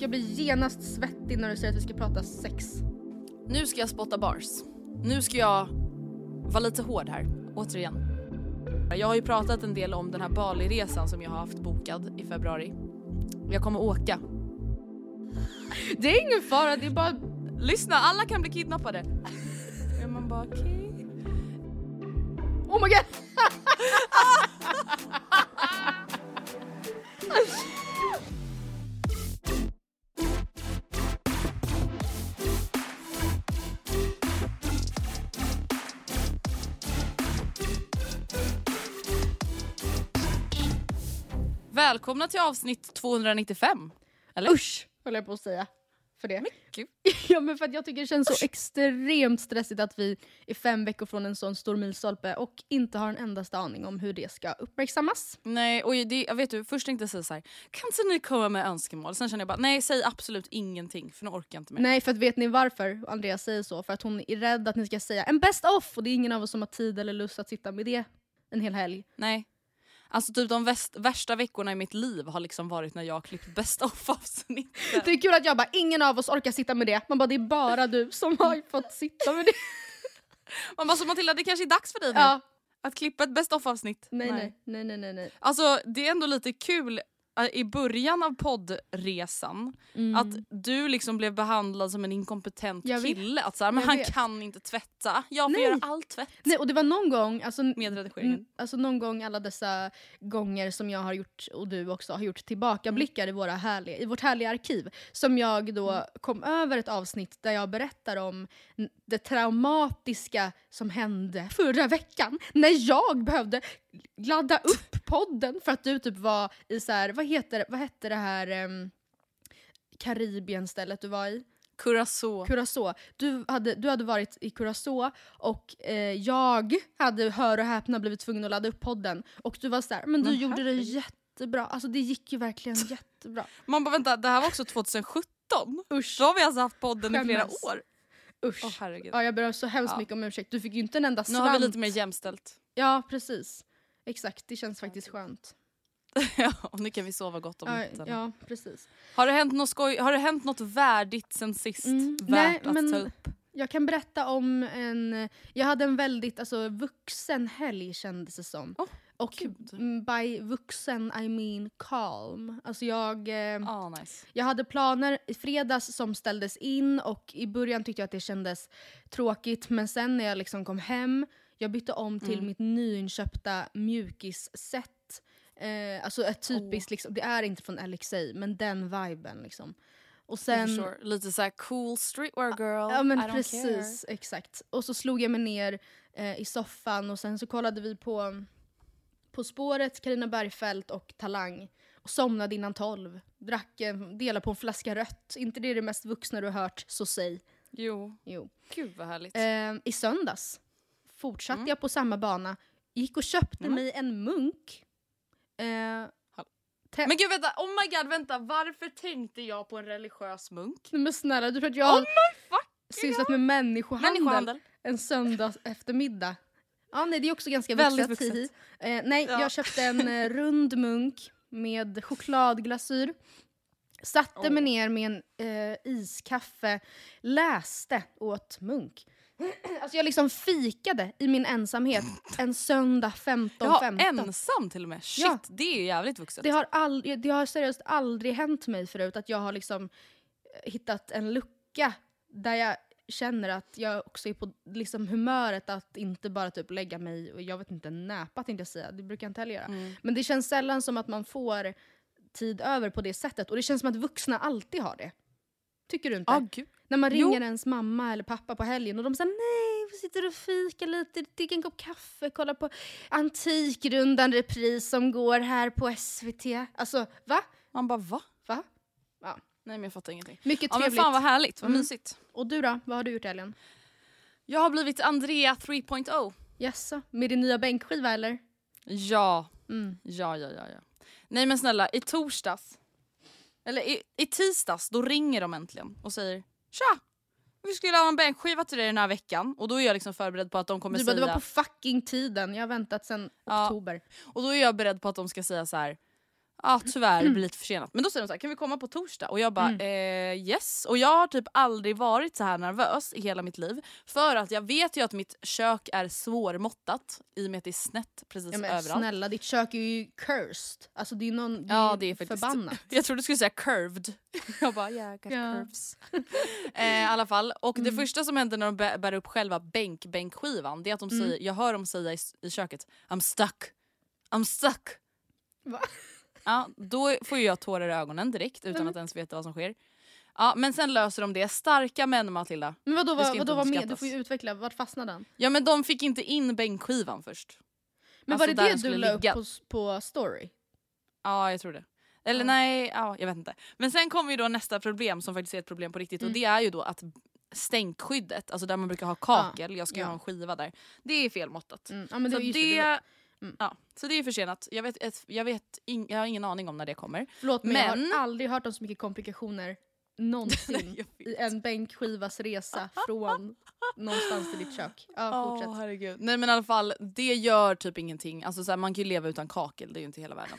Jag blir genast svettig när du säger att vi ska prata sex. Nu ska jag spotta bars. Nu ska jag vara lite hård här, återigen. Jag har ju pratat en del om den här Bali-resan som jag har haft bokad i februari. Jag kommer åka. Det är ingen fara, det är bara... Lyssna, alla kan bli kidnappade. Ja, man bara okej. Oh my god! Välkomna till avsnitt 295. Eller? Usch, höll jag på att säga. För det. Gud. Ja men för att jag tycker det känns så extremt stressigt att vi är fem veckor från en sån stor milstolpe och inte har en endaste aning om hur det ska uppmärksammas. Nej, och det, jag vet du, först tänkte jag säga så här, kan inte ni komma med önskemål? Sen kände jag bara, nej säg absolut ingenting för nu orkar jag inte mer. Nej för att vet ni varför Andreas säger så? För att hon är rädd att ni ska säga en best off och det är ingen av oss som har tid eller lust att sitta med det en hel helg. Nej. Alltså typ de väst, värsta veckorna i mitt liv har liksom varit när jag har klippt best of avsnitten. Det är kul att jag bara, ingen av oss orkar sitta med det. Man bara, det är bara du som har fått sitta med det. Man bara, så Matilda det kanske är dags för dig nu Ja. att klippa ett best of avsnitt. Nej, nej, nej, nej, nej. nej. Alltså det är ändå lite kul i början av poddresan att du liksom blev behandlad som en inkompetent Mm. Kille. Att så här, men Jag han vet. kan inte tvätta, jag får Nej. göra all tvätt. Nej, och det var någon gång, alltså, Med redigeringen. mm, alltså någon gång alla dessa gånger som jag har gjort, och du också, har gjort tillbakablickar i, våra härliga, i vårt härliga arkiv. Som jag då Mm. kom över ett avsnitt där jag berättar om det traumatiska som hände förra veckan. När jag behövde ladda upp podden för att du typ var i så här, vad heter, vad hette det här um, Karibien-stället du var i? Curacao. Curacao. Du hade, du hade varit i Curacao och eh, jag hade, hör och häpna, blivit tvungen att ladda upp podden. Och du var såhär, men du Men gjorde det jättebra. Alltså det gick ju verkligen jättebra. Man bara vänta, det här var också 2017? Usch. Då har vi alltså haft podden i flera Skämmas. år. Usch. Åh herregud. ja, jag ber så hemskt Ja. mycket om ursäkt. Du fick ju inte en enda Nu slant. har vi lite mer jämställt. Ja, precis. Exakt, det känns faktiskt skönt. ja, och nu kan vi sova gott om Ja, natten. ja, precis. Har, det hänt något skoj, har det hänt något värdigt sen sist? Mm, Värt nej, att ta upp? Jag kan berätta om en... Jag hade en väldigt alltså, vuxen helg kändes det som. Åh, och gud. by vuxen I mean calm. Alltså jag... Ah, nice. Jag hade planer i fredags som ställdes in och i början tyckte jag att det kändes tråkigt men sen när jag liksom kom hem, jag bytte om till Mm. mitt nyinköpta mjukisset. Eh, alltså ett typiskt, liksom, det är inte från LXA men den viben liksom. Och sen, förstår. Lite såhär cool streetwear girl. ja men I precis, exakt. Och så slog jag mig ner eh, i soffan och sen så kollade vi på På spåret, Carina Bergfeldt och Talang. Och somnade innan tolv. Drack, en- delade på en flaska rött. inte det är det mest vuxna du har hört, så säg. Jo, Jo. gud vad härligt. Eh, I söndags fortsatte jag på samma bana. Gick och köpte mig en munk. Eh, Men gud vänta, oh my god vänta varför tänkte jag på en religiös munk? Nej, men snälla, du tror att jag har fucking sysslat med människohandel, Människohandel. en söndag eftermiddag? Ja, nej, det är också ganska Väldigt vuxet. vuxet. Eh, nej, Ja. jag köpte en eh, rund munk med chokladglasyr. Satte mig ner med en eh, iskaffe, läste, åt munk. Alltså jag liksom fikade i min ensamhet en söndag 15.15. Jaha, ensam till och med. Shit, Ja. det är ju jävligt vuxet. Det har, all, det har seriöst aldrig hänt mig förut att jag har liksom eh, hittat en lucka där jag känner att jag också är på liksom humöret att inte bara typ lägga mig och jag vet inte, näpa tänkte jag säga, det brukar jag inte heller göra. Mm. Men det känns sällan som att man får tid över på det sättet och det känns som att vuxna alltid har det. Tycker du inte? Ah, gud. När man Jo. ringer ens mamma eller pappa på helgen och de säger nej, vi sitter och fikar lite, dricker en kopp kaffe, kollar på Antikrundan repris som går här på SVT. Alltså, va? Man bara va? Va? Ja. Nej men jag fattar ingenting. Mycket Ja men trevligt. fan vad härligt, vad Mm. mysigt. och du då? Vad har du gjort i helgen? Jag har blivit Andrea 3.0. Jaså, med din nya bänkskiva eller? Ja. Mm. Ja, ja, ja, ja. Nej men snälla, i torsdags, eller i, i tisdags, då ringer de äntligen och säger Tja! Vi skulle ha en bänkskiva till dig den här veckan och då är jag liksom förberedd på att de kommer Du bara, säga det var på fucking tiden, jag har väntat sedan Ja. oktober. och då är jag beredd på att de ska säga så här. Ja tyvärr, det blir lite försenat. Men då säger de så här, kan vi komma på torsdag? Och jag bara Mm. eh, yes. Och jag har typ aldrig varit så här nervös i hela mitt liv. För att jag vet ju att mitt kök är svårmåttat i och med att det är snett precis Ja, men överallt. snälla, ditt kök är ju cursed. Alltså det är, någon, det är, Ja det är faktiskt förbannat. Jag trodde du skulle säga curved. Jag bara yeah, I got Ja. curves. eh, I alla fall. Och Mm. det första som händer när de bä- bär upp själva bänk, bänkskivan det är att de Mm. säger, jag hör dem säga i, i köket I'm stuck. I'm stuck. Va? Ja, då får ju jag tårar i ögonen direkt utan Mm. att ens veta vad som sker. Ja, men sen löser de det. Starka män Matilda. Men vadå, vad, vadå var med? Du får ju utveckla, vart fastnade den? Ja men de fick inte in bänkskivan först. Men Alltså, var det det du la upp på, på story? Ja jag tror det. Eller Ja. nej, ja, jag vet inte. Men sen kommer ju då nästa problem som faktiskt är ett problem på riktigt och det är ju då att stänkskyddet, alltså där man brukar ha kakel, jag ska ju Ja. ha en skiva där, det är felmåttat. Mm. Ja, men så, det, just det, det, Mm. ja, så det är försenat. Jag, vet, jag, vet in, jag har ingen aning om när det kommer. Förlåt men, jag Men- har aldrig hört om så mycket komplikationer någonsin Jag i en bänkskivas resa från någonstans till ditt kök. Ja, fortsätt. Åh, herregud. Nej men i alla fall, det gör typ ingenting. Alltså, så här, man kan ju leva utan kakel, det är ju inte hela världen.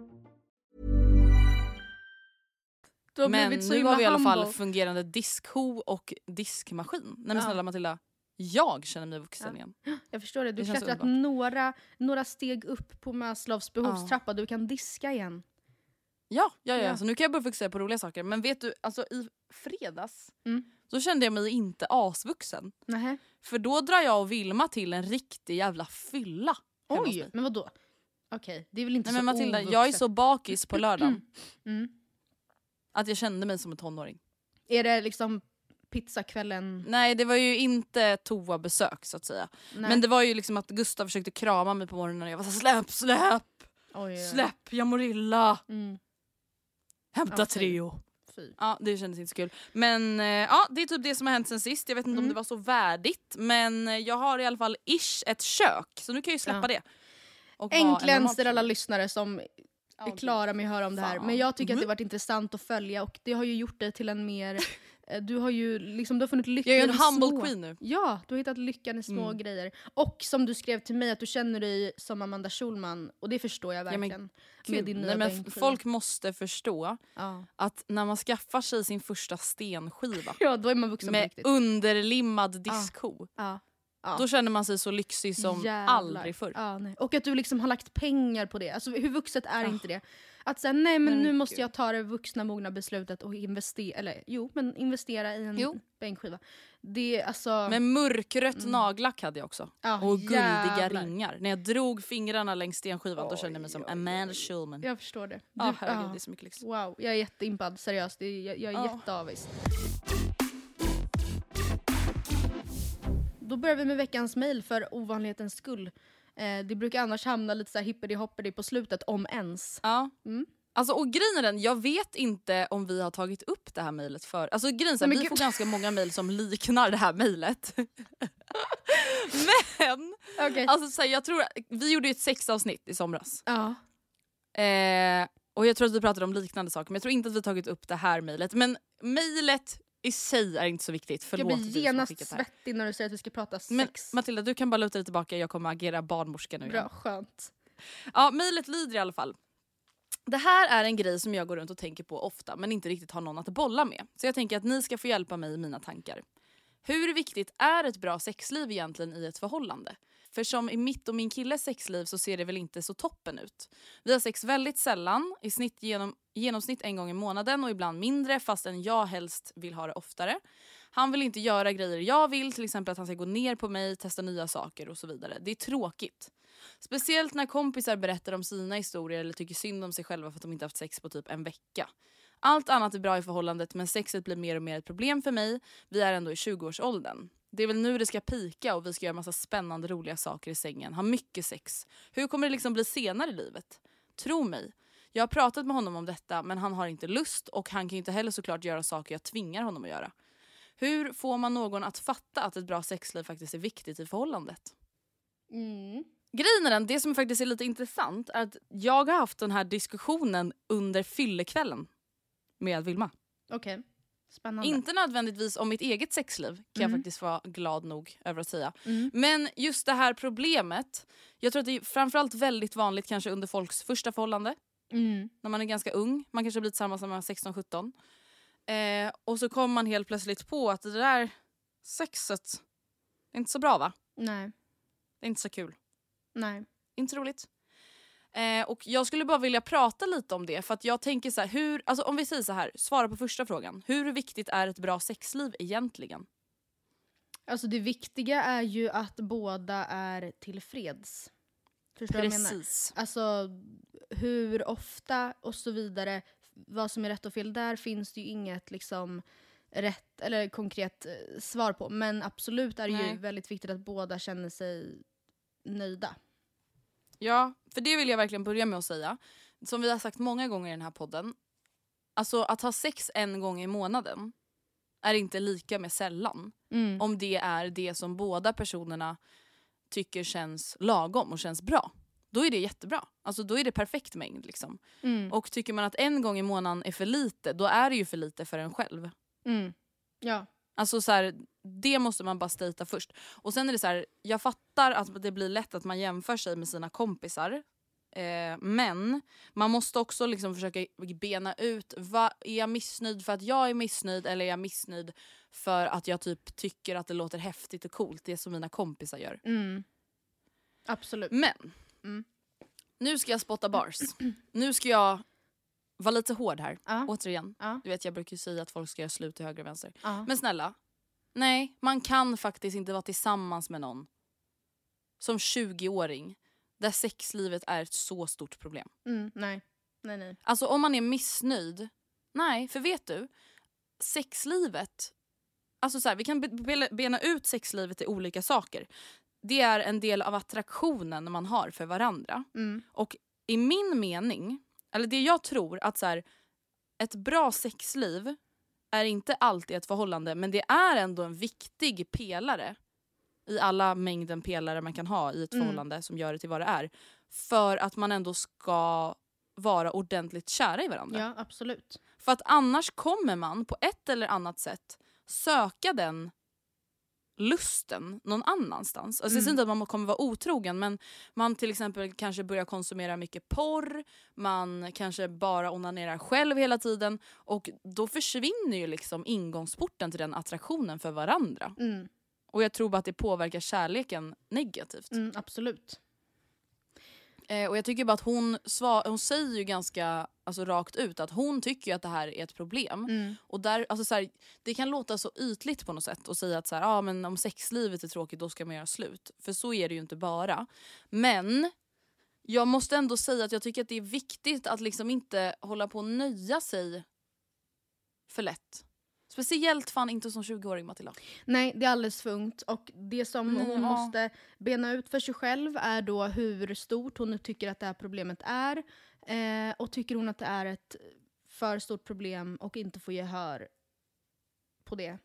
Men nu har vi i alla fall fungerande diskho och diskmaskin. Nej men Ja. snälla Matilda, jag känner mig vuxen Ja. igen. Jag förstår det, du har klättrat några, några steg upp på Maslows behovstrappa, du kan diska igen. Ja, ja, ja, Ja. så nu kan jag börja fokusera på roliga saker. Men vet du, alltså i fredags Mm. så kände jag mig inte asvuxen. Nähä. För då drar jag och Vilma till en riktig jävla fylla. Oj, men vadå? Okej, det är väl inte Nej, så men Matilda, ovuxet. jag är så bakis på lördagen Mm. Att jag kände mig som en tonåring. Är det liksom pizzakvällen? Nej det var ju inte toabesök så att säga. Nej. Men det var ju liksom att Gustav försökte krama mig på morgonen och jag var så släpp, släpp, Oj, släpp, jag mår illa. Mm. Hämta Ja, Treo. Fy. Ja, det kändes inte så kul. Men eh, ja, det är typ det som har hänt sen sist. Jag vet inte om Mm. det var så värdigt men eh, jag har i alla fall ish ett kök så nu kan jag ju släppa Ja. det. Och vara en normal Änkläns till alla lyssnare som är klara med att höra om det här. Men jag tycker att det Mhm. varit intressant att följa och det har ju gjort dig till en mer... eh, Du har ju liksom, du har funnit lyckan Jag är en i humble små... queen nu. Ja, du har hittat lyckan i små Mm. grejer. Och som du skrev till mig, att du känner dig som Amanda Schulman. Och det förstår jag men verkligen. Gud, med din nya Nej, men folk måste förstå Ja. att när man skaffar sig sin första stenskiva ja, då är man vuxen med riktigt. underlimmad diskho Ja. Ja. då känner man sig så lyxig som Jävlar. aldrig förr. Ja, nej. Och att du liksom har lagt pengar på det. Alltså, hur vuxet är Ja. inte det? Att säga nej men Men nu måste gud. jag ta det vuxna mogna beslutet och investera, eller jo men investera i en Jo. bänkskiva. Det alltså... Med mörkrött nagellack hade jag också. ja, Och guldiga jävlar. ringar. När jag drog fingrarna längs stenskivan då kände jag mig som Oj, oj, Amanda Schulman. Jag förstår det. Du, Ja, herregud, ja. det är så mycket lyx. Wow, jag är jätteimpad. Seriöst, jag, jag är Ja. jätteavis. Då börjar vi med veckans mejl för ovanlighetens skull. Eh, det brukar annars hamna lite så här hippity hoppity på slutet, om ens. Ja. Mm. Alltså, och grejen är den, jag vet inte om vi har tagit upp det här mejlet för... Alltså grejen är vi gud. får ganska många mejl som liknar det här mejlet. men! Okej. Alltså, så här, jag tror, vi gjorde ju ett sexavsnitt i somras. ja. Eh, och jag tror att vi pratade om liknande saker men jag tror inte att vi tagit upp det här mejlet. Men mejlet i sig är inte så viktigt. Jag Förlåt blir som har genast svettig när du säger att vi ska prata Men sex. Matilda du kan bara luta dig tillbaka, jag kommer agera barnmorska nu. Bra, igen. skönt. Ja, mejlet lyder i alla fall. Det här är en grej som jag går runt och tänker på ofta men inte riktigt har någon att bolla med. Så jag tänker att ni ska få hjälpa mig i mina tankar. Hur viktigt är ett bra sexliv egentligen i ett förhållande? För som i mitt och min killes sexliv så ser det väl inte så toppen ut. Vi har sex väldigt sällan, i snitt genom, genomsnitt en gång i månaden och ibland mindre fastän jag helst vill ha det oftare. Han vill inte göra grejer jag vill, till exempel att han ska gå ner på mig, testa nya saker och så vidare. Det är tråkigt. Speciellt när kompisar berättar om sina historier eller tycker synd om sig själva för att de inte haft sex på typ en vecka. Allt annat är bra i förhållandet men sexet blir mer och mer ett problem för mig. Vi är ändå i 20-årsåldern. Det är väl nu det ska pika och vi ska göra massa spännande roliga saker i sängen, ha mycket sex. Hur kommer det liksom bli senare i livet? Tro mig. Jag har pratat med honom om detta men han har inte lust och han kan inte heller såklart göra saker jag tvingar honom att göra. Hur får man någon att fatta att ett bra sexliv faktiskt är viktigt i förhållandet? Mm. Grejen är den, det som faktiskt är lite intressant är att jag har haft den här diskussionen under fyllekvällen med Vilma. Okej, spännande. Inte nödvändigtvis om mitt eget sexliv kan jag Mm. faktiskt vara glad nog över att säga. Mm. Men just det här problemet, jag tror att det är framförallt väldigt vanligt kanske under folks första förhållande. Mm. När man är ganska ung, man kanske blivit tillsammans när man är 16-17. Eh, och så kommer man helt plötsligt på att det där sexet är inte så bra va? Nej, Det är inte så kul. nej. Inte roligt. Eh, och jag skulle bara vilja prata lite om det för att jag tänker så här, hur, alltså om vi säger så här, svara på första frågan. Hur viktigt är ett bra sexliv egentligen? Alltså det viktiga är ju att båda är tillfreds. Förstår du vad jag menar? Alltså hur ofta och så vidare, vad som är rätt och fel, där finns det ju inget liksom rätt eller konkret eh, svar på. Men absolut är det Nej. ju väldigt viktigt att båda känner sig nöjda. Ja, för det vill jag verkligen börja med att säga. Som vi har sagt många gånger i den här podden. Alltså att ha sex en gång i månaden är inte lika med sällan. Mm. Om det är det som båda personerna tycker känns lagom och känns bra. Då är det jättebra. Alltså då är det perfekt mängd. Liksom. Mm. Och tycker man att en gång i månaden är för lite, då är det ju för lite för en själv. Mm. Ja. Alltså så här, det måste man bara stata först. Och sen är det så här, jag fattar att det blir lätt att man jämför sig med sina kompisar. Eh, men man måste också liksom försöka bena ut, vad, är jag missnöjd för att jag är missnöjd eller är jag missnöjd för att jag typ tycker att det låter häftigt och coolt, det som mina kompisar gör. Mm. Absolut. Men, Mm. nu ska jag spotta bars. nu ska jag vara lite hård här, Ja. återigen. Ja. Du vet jag brukar ju säga att folk ska göra slut till höger och vänster. Ja. Men snälla, nej man kan faktiskt inte vara tillsammans med någon som 20-åring där sexlivet är ett så stort problem. Mm. Nej. Nej, nej. Alltså om man är missnöjd, nej för vet du, sexlivet, alltså så här, vi kan be- be- bena ut sexlivet i olika saker. Det är en del av attraktionen man har för varandra. Mm. Och i min mening, eller det jag tror att så här, ett bra sexliv är inte alltid ett förhållande men det är ändå en viktig pelare i alla mängden pelare man kan ha i ett Mm. förhållande som gör det till vad det är. För att man ändå ska vara ordentligt kära i varandra. Ja, absolut. För att annars kommer man på ett eller annat sätt söka den lusten någon annanstans. Alltså Mm. inte att man kommer vara otrogen men man till exempel kanske börjar konsumera mycket porr, man kanske bara onanerar själv hela tiden och då försvinner ju liksom ingångsporten till den attraktionen för varandra. Mm. Och jag tror bara att det påverkar kärleken negativt. Mm, absolut. Eh, och jag tycker bara att hon, svar, hon säger ju ganska alltså, rakt ut att hon tycker att det här är ett problem. Mm. Och där, alltså, så här, det kan låta så ytligt på något sätt och säga att så här, ah, men om sexlivet är tråkigt då ska man göra slut. För så är det ju inte bara. Men jag måste ändå säga att jag tycker att det är viktigt att liksom inte hålla på och nöja sig för lätt. Speciellt fan inte som 20-åring Matilda. Nej, det är alldeles för ungt. Och det som Mm, hon ja. måste bena ut för sig själv är då hur stort hon tycker att det här problemet är. Eh, och tycker hon att det är ett för stort problem och inte får gehör på det,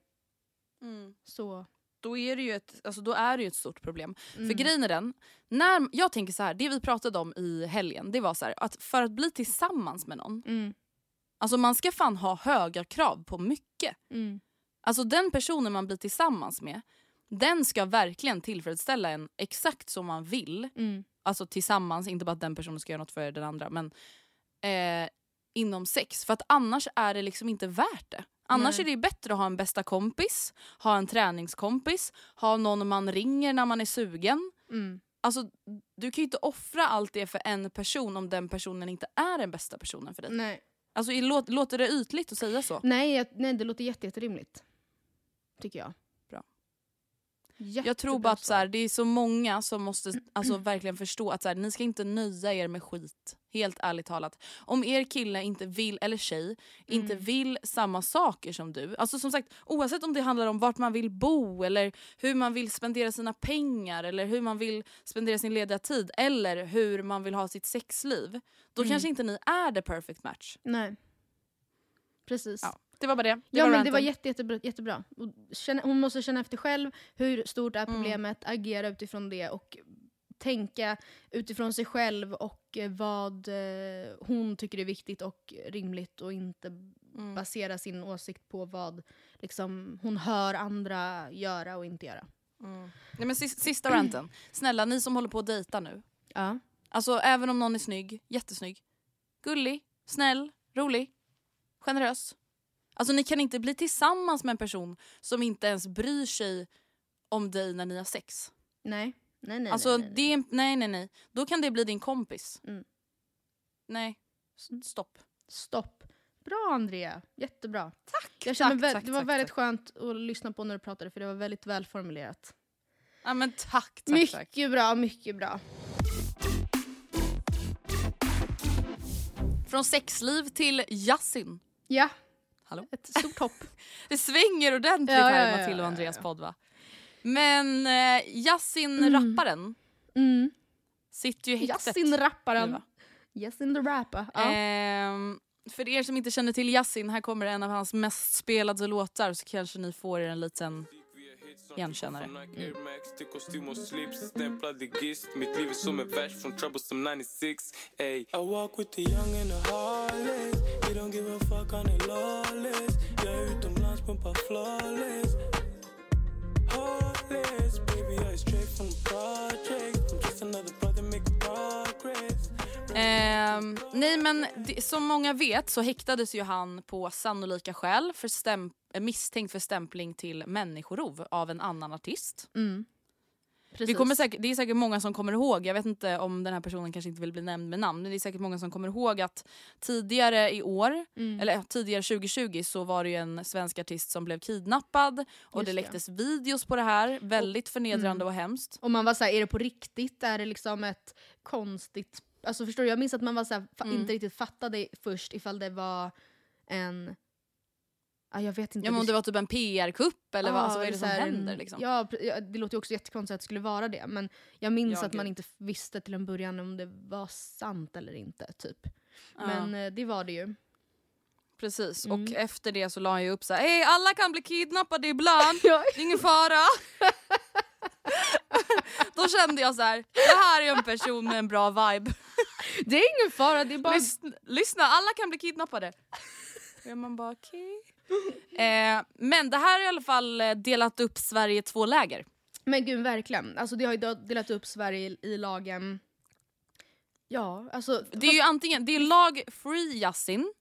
så... Då är det ju ett, alltså, då är det ett stort problem. Mm. För grejen är den, när, jag tänker så här, det vi pratade om i helgen det var så här, att för att bli tillsammans med någon, Mm. Alltså man ska fan ha höga krav på mycket. Mm. Alltså den personen man blir tillsammans med, den ska verkligen tillfredsställa en exakt som man vill. Mm. Alltså tillsammans, inte bara att den personen ska göra något för den andra. Men eh, inom sex. För att annars är det liksom inte värt det. Annars Nej. är det bättre att ha en bästa kompis, ha en träningskompis, ha någon man ringer när man är sugen. Mm. Alltså, du kan ju inte offra allt det för en person om den personen inte är den bästa personen för dig. Nej. Alltså, låter det ytligt att säga så? Nej, jag, nej, det låter jätte. Tycker jag. Bra. Jättebra Jag tror bara att så här, det är så många som måste alltså, verkligen förstå att så här, ni ska inte nöja er med skit. Helt ärligt talat. Om er kille inte vill, eller tjej, inte Mm. vill samma saker som du. Alltså som sagt, oavsett om det handlar om vart man vill bo eller hur man vill spendera sina pengar eller hur man vill spendera sin lediga tid eller hur man vill ha sitt sexliv. Då Mm. kanske inte ni är the perfect match. Nej. Precis. Ja, det var bara det. det ja men det var jätte, jättebra. jättebra. Hon måste känna efter själv hur stort är Mm. problemet, agera utifrån det och tänka utifrån sig själv och eh, vad eh, hon tycker är viktigt och rimligt och inte Mm. basera sin åsikt på vad liksom, hon hör andra göra och inte göra. Nej, men sista, sista ranten. Snälla ni som håller på att dejta nu. Ja. Alltså även om någon är snygg, jättesnygg, gullig, snäll, rolig, generös. Alltså ni kan inte bli tillsammans med en person som inte ens bryr sig om dig när ni har sex. Nej. Nej, nej, alltså nej, nej, det är, en- nej nej nej. Då kan det bli din kompis. Mm. Nej, stopp. Stopp. Bra Andrea, jättebra. Tack! Jag känner tack, tack, det var tack, väldigt tack. skönt att lyssna på när du pratade för det var väldigt välformulerat. Ja men tack, tack, mycket bra, mycket bra. Från sexliv till Yasin. Ja, Hallå? ett stort hopp. Det svänger ordentligt Ja, här i ja, Matilda och Andreas ja. podd va? Men eh, Yasin, rapparen, Mm. sitter ju i häktet. Yasin rapparen. Yasin the rapper. Ja. Ehm, för er som inte känner till Yasin, här kommer en av hans mest spelade låtar så kanske ni får er en liten igenkännare. Air pumpar flawless Heartless Baby, är straight from the project I'm just another brother making progress Ehm, nej men det, som många vet så häktades ju han på sannolika skäl för stäm, eh, misstänkt för stämpling till människorov av en annan artist. Mm. Precis. Vi kommer säkert, det är säkert många som kommer ihåg, jag vet inte om den här personen kanske inte vill bli nämnd med namn, men det är säkert många som kommer ihåg att tidigare i år, Mm. eller tidigare 2020 så var det ju en svensk artist som blev kidnappad och Just det det. läcktes videos på det här, väldigt förnedrande och hemskt. Och man var såhär, är det på riktigt? Är det liksom ett konstigt... Alltså förstår du? Jag minns att man var såhär, Mm. inte riktigt fattade först ifall det var en... Ja, jag vet inte. Ja, men om det var typ en PR-kupp eller vad, Ja, alltså, vad är det så som här händer? Liksom? Ja, det låter ju också jättekonstigt att det skulle vara det. Men jag minns Ja, att man gud. inte f- visste till en början om det var sant eller inte. typ. Ja. Men eh, det var det ju. Precis, Mm. och efter det så la han ju upp så här, hej alla kan bli kidnappade ibland, det är ingen fara. Då kände jag så här, det här är en person med en bra vibe. Det är ingen fara, det är bara... Lyssna, lyssna alla kan bli kidnappade. Och man bara okej. Eh, men det här har i alla fall eh, delat upp Sverige i två läger. Men gud verkligen, alltså det har ju delat upp Sverige i, i lagen... Ja, alltså... Det är ju antingen, det är lag Free Yasin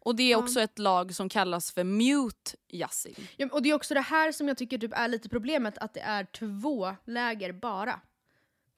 och det är Ja. också ett lag som kallas för Mute Yasin. Ja, och det är också det här som jag tycker typ är lite problemet, att det är två läger bara.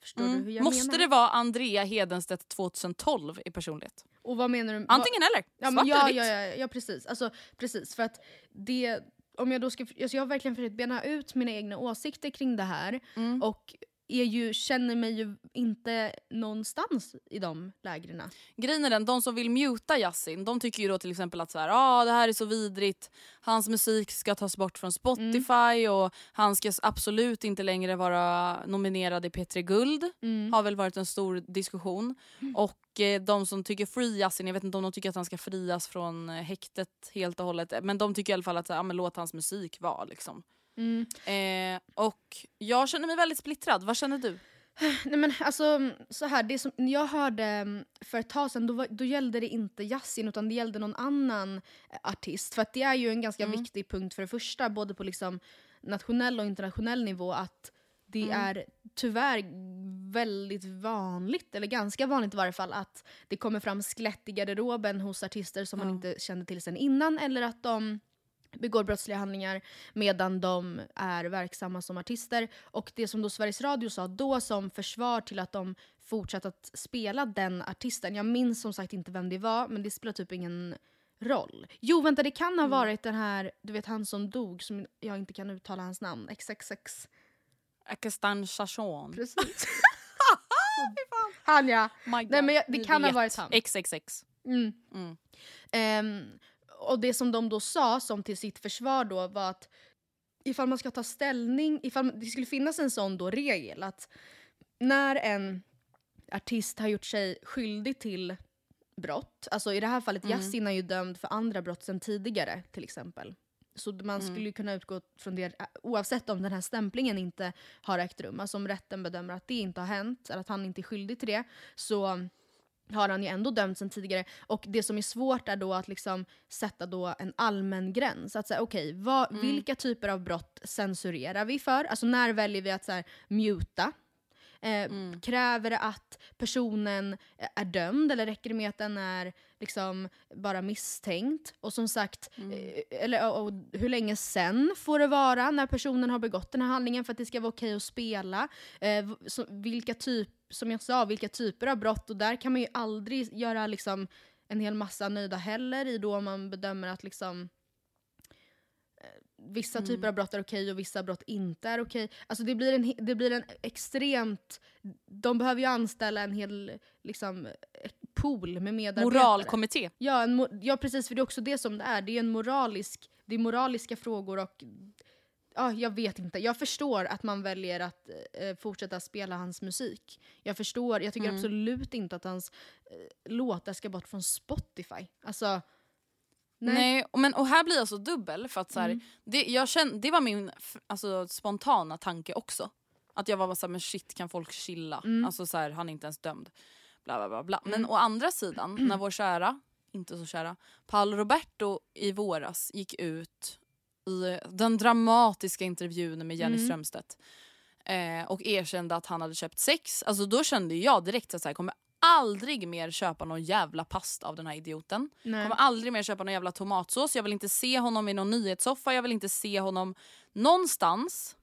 Förstår du hur jag Mm. Måste menar? det vara Andrea Hedenstedt 2012 i personlighet? Och vad menar du? Antingen eller. Ja, Svart ja, eller ja, ja, ja, precis. Alltså, precis. För att det, om jag, då ska, alltså jag har verkligen försökt bena ut mina egna åsikter kring det här. Mm. Och är ju, känner mig ju inte någonstans i de lägren. Grejen är den, de som vill muta Yasin, de tycker ju då till exempel att så här, ah, det här är så vidrigt, hans musik ska tas bort från Spotify och han ska absolut inte längre vara nominerad i P3 Guld. Har väl varit en stor diskussion. Och eh, de som tycker free Yasin, jag vet inte om de tycker att han ska frias från eh, häktet helt och hållet, men de tycker i alla fall att så här, ah, låt hans musik vara. Liksom. Eh, och jag känner mig väldigt splittrad, vad känner du? Nej men alltså, så här, det som jag hörde mm, för ett tag sedan, då, då gällde det inte Yasin utan det gällde någon annan eh, artist. För det är ju en ganska viktig punkt för det första, både på liksom nationell och internationell nivå, att det är tyvärr väldigt vanligt, eller ganska vanligt i varje fall, att det kommer fram skelett i garderoben hos artister som man inte kände till sen innan, eller att de begår brottsliga handlingar medan de är verksamma som artister. Och det som då Sveriges Radio sa då som försvar till att de fortsatt att spela den artisten, jag minns som sagt inte vem det var, men det spelar typ ingen roll. Jo vänta, det kan ha varit den här, du vet han som dog, som jag inte kan uttala hans namn, XXX. Akestan Chachon. Precis. han ja. Nej men jag, det kan ha varit han. XXX. Mm. Mm. Ehm, och det som de då sa som till sitt försvar då var att ifall man ska ta ställning, ifall det skulle finnas en sån då regel att när en artist har gjort sig skyldig till brott, alltså i det här fallet Mm. Yasin är ju dömd för andra brott sen tidigare till exempel. Så man Mm. skulle ju kunna utgå från det oavsett om den här stämplingen inte har ägt rum. Alltså om rätten bedömer att det inte har hänt, eller att han inte är skyldig till det, så har han ju ändå dömts sen tidigare. Och det som är svårt är då att liksom sätta då en allmän gräns. Att säga okej, vad- Mm. vilka typer av brott censurerar vi för? Alltså när väljer vi att så här, muta? Eh, Mm. Kräver det att personen eh, är dömd eller räcker det med att den är liksom bara misstänkt? Och som sagt, Mm. eh, eller, och, och, hur länge sen får det vara när personen har begått den här handlingen för att det ska vara okej att spela? Eh, så, vilka typ, som jag sa, vilka typer av brott? Och där kan man ju aldrig göra liksom, en hel massa nöjda heller i då man bedömer att liksom vissa typer av brott är okej och vissa brott inte är okej. Alltså det blir, en, det blir en extremt... De behöver ju anställa en hel liksom, pool med medarbetare. Moralkommitté. Ja, en, ja, precis. För det är också det som det är. Det är, en moralisk, det är moraliska frågor och... Ja, jag vet inte. Jag förstår att man väljer att eh, fortsätta spela hans musik. Jag förstår. Jag tycker absolut inte att hans eh, låtar ska bort från Spotify. Alltså... Nej. och men, och här blir jag så dubbel för att så här, Mm. det, jag känn, det var min alltså, spontana tanke också. Att jag var bara såhär, men shit kan folk chilla? Mm. Alltså så här, han är inte ens dömd. Bla, bla, bla, bla. Men å andra sidan, när vår kära, inte så kära, Paolo Roberto i våras gick ut i den dramatiska intervjun med Jenny Mm. Strömstedt eh, och erkände att han hade köpt sex. Alltså då kände jag direkt att så här, jag kommer aldrig mer köpa någon jävla pasta av den här idioten. Nej. kommer aldrig mer köpa någon jävla tomatsås. Jag vill inte se honom i någon nyhetssoffa. Jag vill inte se honom någonstans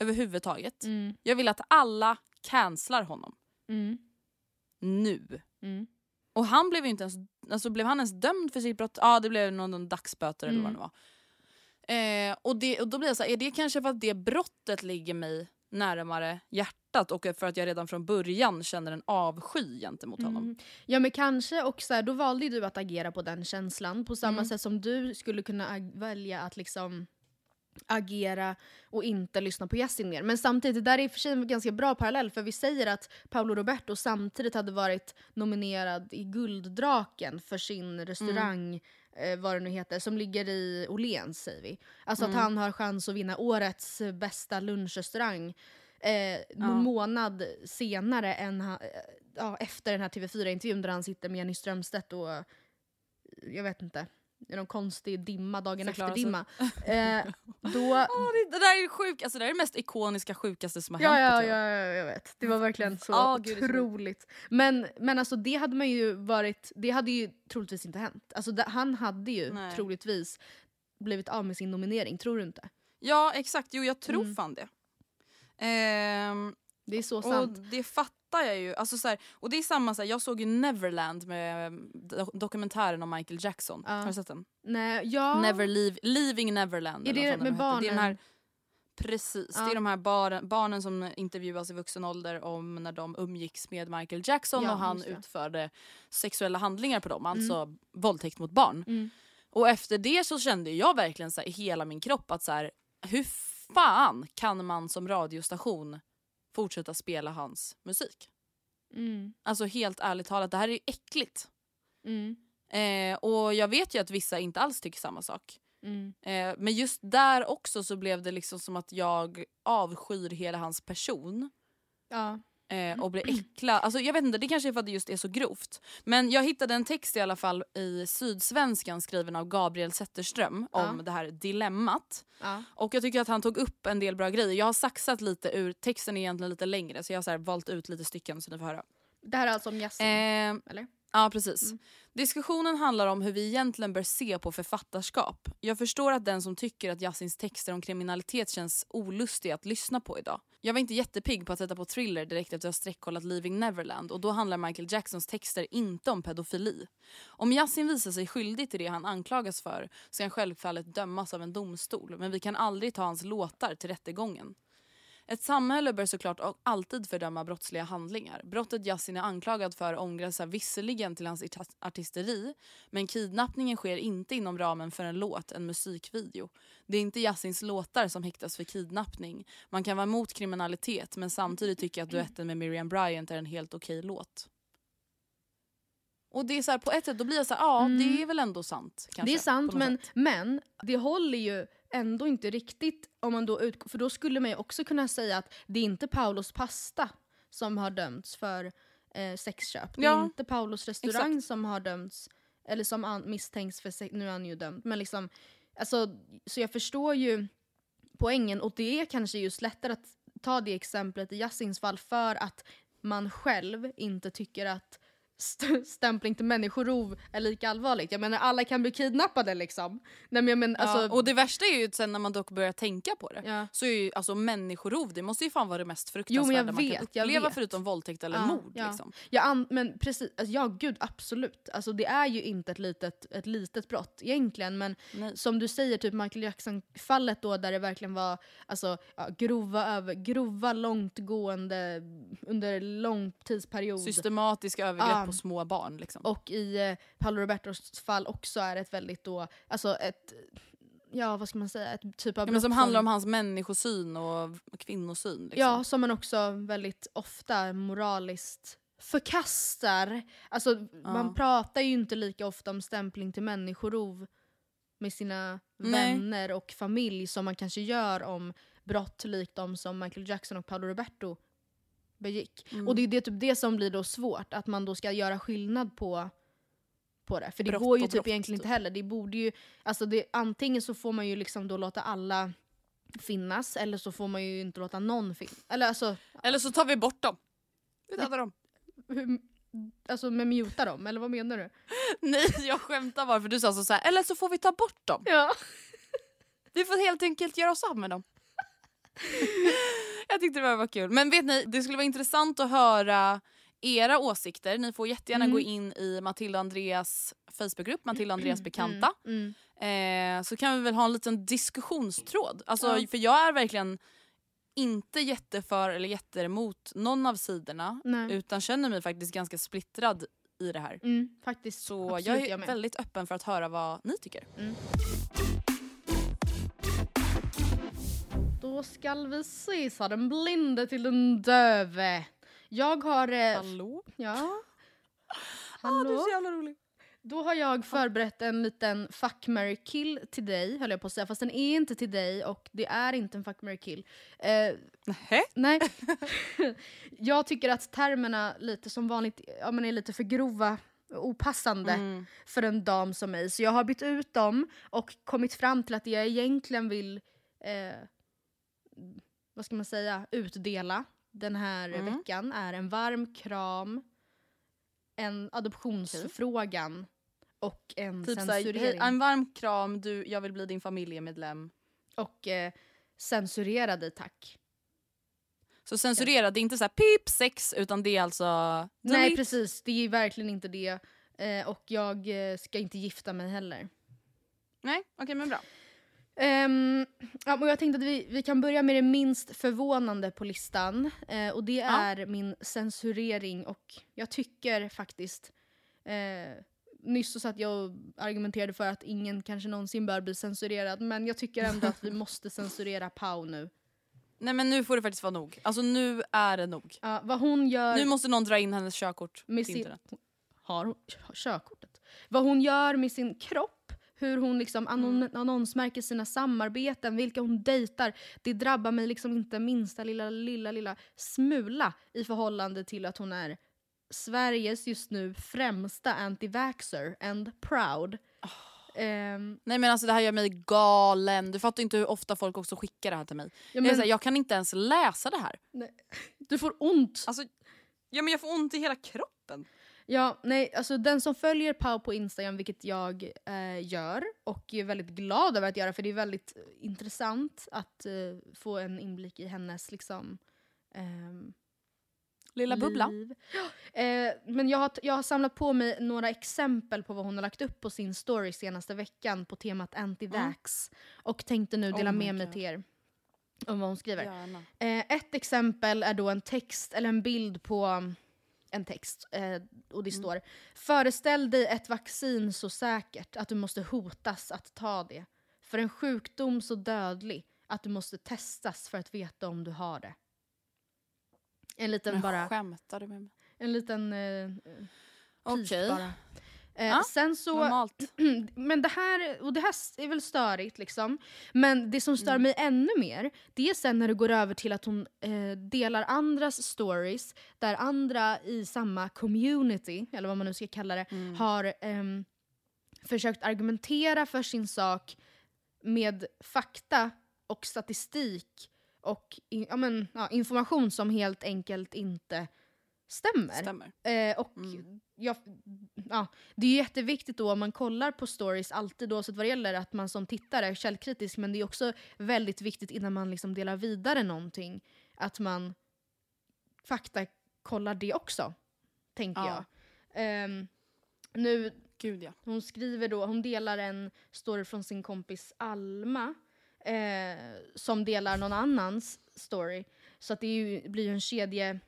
överhuvudtaget. Mm. Jag vill att alla cancelar honom. Mm. Nu. Mm. Och han blev ju inte ens, alltså blev han ens dömd för sitt brott? Ja det blev någon, någon dagsböter eller vad Mm. det var. Eh, och, det, och då blir jag så här, är det kanske för att det brottet ligger mig närmare hjärtat och för att jag redan från början känner en avsky gentemot honom? Mm. Ja men kanske, och så här, då valde du att agera på den känslan på samma Mm. sätt som du skulle kunna välja att liksom agera och inte lyssna på Yasin mer. Men samtidigt, det där är i och för sig en ganska bra parallell för vi säger att Paolo Roberto samtidigt hade varit nominerad i Gulddraken för sin restaurang eh, vad det nu heter, som ligger i Åhléns säger vi. Alltså Mm. att han har chans att vinna årets bästa lunchrestaurang eh, någon månad senare än han, eh, ja, efter den här TV4-intervjun där han sitter med Jenny Strömstedt och eh, jag vet inte, någon konstig dimma dagen Förklara efter sig. dimma. Eh, då, Åh, det, det där är sjuk, alltså det är det mest ikoniska, sjukaste som har Ja, hänt. ja, tror ja, ja, jag vet. Det var verkligen så så otroligt. Men, men alltså det hade man ju varit, det hade ju troligtvis inte hänt. Alltså det, han hade ju Nej. troligtvis blivit av med sin nominering, tror du inte? ja exakt, jo jag tror Mm. fan det. Ehm, Det är så och sant. det fattar jag ju. Alltså, så här, och det är samma, så här, jag såg ju Neverland med eh, do- dokumentären om Michael Jackson. Ja. Har du sett den? Nej, ja. Never leave, Leaving Neverland. Är det med heter. Det är den här, barnen? precis, Ja. det är de här barnen, barnen som intervjuas i vuxen ålder om när de umgicks med Michael Jackson Ja, och han utförde sexuella handlingar på dem, alltså våldtäkt mot barn. Mm. Och efter det så kände jag verkligen så i hela min kropp att så här, hur fan kan man som radiostation fortsätta spela hans musik? Mm. Alltså helt ärligt talat, det här är ju äckligt. Mm. Eh, och jag vet ju att vissa inte alls tycker samma sak. Mm. Eh, men just där också så blev det liksom som att jag avskyr hela hans person. Ja. Eh, och blir äcklad. Alltså, jag vet inte, det kanske är för att det just är så grovt. Men jag hittade en text i alla fall i Sydsvenskan skriven av Gabriel Zetterström om Ja. det här dilemmat. Ja. Och jag tycker att han tog upp en del bra grejer. Jag har saxat lite ur, texten är egentligen lite längre så jag har så valt ut lite stycken så ni får höra. Det här är alltså om Yasin, Eh, eller? Ja, precis. Diskussionen handlar om hur vi egentligen bör se på författarskap. Jag förstår att den som tycker att Yasins texter om kriminalitet känns olustiga att lyssna på idag. Jag var inte jättepigg på att sätta på thriller direkt efter att ha sträckkollat Leaving Neverland och då handlar Michael Jacksons texter inte om pedofili. Om Yasin visar sig skyldig till det han anklagas för ska han självfallet dömas av en domstol men vi kan aldrig ta hans låtar till rättegången. Ett samhälle bör såklart alltid fördöma brottsliga handlingar. Brottet Yasin är anklagad för omgränsar visserligen till hans artisteri men kidnappningen sker inte inom ramen för en låt, en musikvideo. Det är inte Yasins låtar som häktas för kidnappning. Man kan vara emot kriminalitet men samtidigt tycka att duetten med Miriam Bryant är en helt okej låt. Och det är så här, på ett sätt då blir jag så här, ja det är väl ändå sant. Kanske, Mm. det är sant men, sätt. men det håller ju ändå inte riktigt om man då utgår, för då skulle man ju också kunna säga att det är inte Paulos pasta som har dömts för eh, sexköp. Det är Ja, inte Paulos restaurang som har dömts, eller som an, misstänks för sex, nu är han ju dömd. Men liksom, alltså, så jag förstår ju poängen och det är kanske just lättare att ta det exemplet i Yassins fall för att man själv inte tycker att st- stämpling till människorov är lika allvarligt. Jag menar alla kan bli kidnappade liksom. Nej, men jag men, alltså, ja, och det värsta är ju sen när man dock börjar tänka på det Ja. så är ju alltså människorov det måste ju fan vara det mest Jo, fruktansvärda jag man vet, kan uppleva förutom våldtäkt eller Ja, mord. ja. Liksom. Ja, men precis, alltså, ja gud absolut. Alltså, det är ju inte ett litet, ett litet brott egentligen men Nej. som du säger, typ Michael Jackson-fallet då där det verkligen var alltså, ja, grova, över, grova långtgående under lång tidsperiod. Systematiska övergrepp. På små barn. Liksom. Och i eh, Paolo Robertos fall också är ett väldigt då, alltså ett, ja vad ska man säga, ett typ av ja, men som handlar om hans människosyn och kvinnosyn. Liksom. Ja, som man också väldigt ofta moraliskt förkastar. Alltså man pratar ju inte lika ofta om stämpling till människorov med sina Nej. vänner och familj som man kanske gör om brott likt de som Michael Jackson och Paolo Roberto begick. Mm. Och det är det, typ det som blir då svårt, att man då ska göra skillnad på på det. För det Brott går ju typ brott, egentligen inte typ. heller. Det borde ju, alltså det, antingen så får man ju liksom då låta alla finnas eller så får man ju inte låta någon finnas. Eller alltså, Eller så tar vi bort dem. Vi dödar dem. alltså med muta dem, eller vad menar du? Nej jag skämtar bara för du sa så så här, eller så får vi ta bort dem. Ja. Vi får helt enkelt göra oss av med dem. jag tyckte det var kul. Men vet ni, det skulle vara intressant att höra era åsikter. Ni får jättegärna Mm. gå in i Matilda och Andreas Facebookgrupp, Matilda och Andreas bekanta. Mm. Eh, så kan vi väl ha en liten diskussionstråd. Alltså, Ja. För jag är verkligen inte jätteför eller jätteemot någon av sidorna Nej. utan känner mig faktiskt ganska splittrad i det här. Mm, faktiskt. Så Absolut, jag är jag väldigt öppen för att höra vad ni tycker. Då skall vi se, sa den blinde till den döve. Jag har... Eh, Hallå? Ja. Ah, du är Hallå? så jävla rolig. Då har jag förberett en liten fuck, marry, kill till dig, höll jag på att säga. Fast den är inte till dig och det är inte en fuck, marry, kill. Eh, Nähä? nej. jag tycker att termerna lite som vanligt ja, men är lite för grova och opassande Mm. för en dam som mig. Så jag har bytt ut dem och kommit fram till att det jag egentligen vill eh, vad ska man säga, utdela den här Mm. veckan är en varm kram, en adoptionsförfrågan och en Typ såhär, censurering. en varm kram, du, jag vill bli din familjemedlem. och eh, censurera dig tack. Så censurera, det är inte så här pip sex utan det är alltså... Nej delete. precis, det är verkligen inte det. Eh, och jag eh, ska inte gifta mig heller. Nej, okej men bra. Ehm, ja, men jag tänkte att vi, vi kan börja med det minst förvånande på listan. Eh, och det Ja. är min censurering. Och jag tycker faktiskt... Eh, nyss så satt jag och argumenterade för att ingen kanske någonsin bör bli censurerad. Men jag tycker ändå att vi måste censurera Pau nu. Nej men nu får det faktiskt vara nog. Alltså nu är det nog. Ja, vad hon gör... Nu måste någon dra in hennes körkort med till sin, har hon körkortet? Vad hon gör med sin kropp, hur hon liksom annon, Mm. annonsmärker sina samarbeten, vilka hon dejtar. Det drabbar mig liksom inte minsta lilla, lilla, lilla smula i förhållande till att hon är Sveriges just nu främsta anti-vaxxer and proud. Ehm, Nej men alltså det här gör mig galen. Du fattar inte hur ofta folk också skickar det här till mig. ja, Jag, men, så här, jag kan inte ens läsa det här. du får ont. Alltså, ja men jag får ont i hela kroppen. Ja, nej, alltså den som följer Pau på Instagram, vilket jag eh, gör och är väldigt glad över att göra för det är väldigt eh, intressant att eh, få en inblick i hennes liksom, ehm, Lilla bubbla. liv. Eh, men jag har, jag har samlat på mig några exempel på vad hon har lagt upp på sin story senaste veckan på temat anti-vax och tänkte nu dela Oh med mig God. till er om vad hon skriver. Eh, ett exempel är då en text eller en bild på en text eh, och det står Föreställ dig ett vaccin så säkert att du måste hotas att ta det. För en sjukdom så dödlig att du måste testas för att veta om du har det. En liten Men bara, Skämtar du med mig? en liten eh, Okej. pik bara. Eh, Ja, sen så, Normalt. men det här, och det här är väl störigt liksom. Men det som stör Mm. mig ännu mer, det är sen när det går över till att hon eh, delar andras stories där andra i samma community, eller vad man nu ska kalla det, Mm. har ehm, försökt argumentera för sin sak med fakta och statistik och in, ja, men, ja, information som helt enkelt inte stämmer. Stämmer. Eh, och Mm. jag, ja, det är jätteviktigt då om man kollar på stories alltid oavsett vad det gäller att man som tittare är källkritisk men det är också väldigt viktigt innan man liksom delar vidare någonting att man fakta kollar det också. Tänker Ja. jag. Ehm, nu, Gud ja. hon skriver då, hon delar en story från sin kompis Alma eh, som delar någon annans story. Så att det ju, blir ju en kedje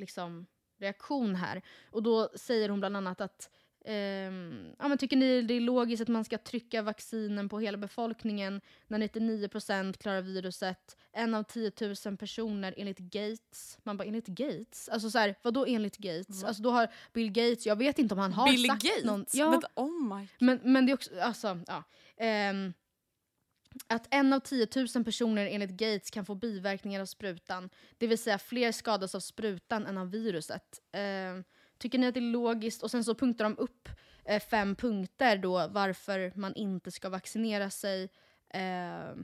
liksom, reaktion här. Och då säger hon bland annat att ehm, ja, men tycker ni det är logiskt att man ska trycka vaccinen på hela befolkningen när 99% klarar viruset? En av 10 000 personer enligt Gates. Man bara enligt Gates? Alltså så här, vadå enligt Gates? Va? Alltså då har Bill Gates, jag vet inte om han har Bill sagt Gates? någon... Ja, Men, oh my. men, men det är också, alltså, ja. Ehm, att en av 10 000 personer enligt Gates kan få biverkningar av sprutan. Det vill säga fler skadas av sprutan än av viruset. Eh, tycker ni att det är logiskt? Och sen så punktar de upp eh, fem punkter då varför man inte ska vaccinera sig. Eh,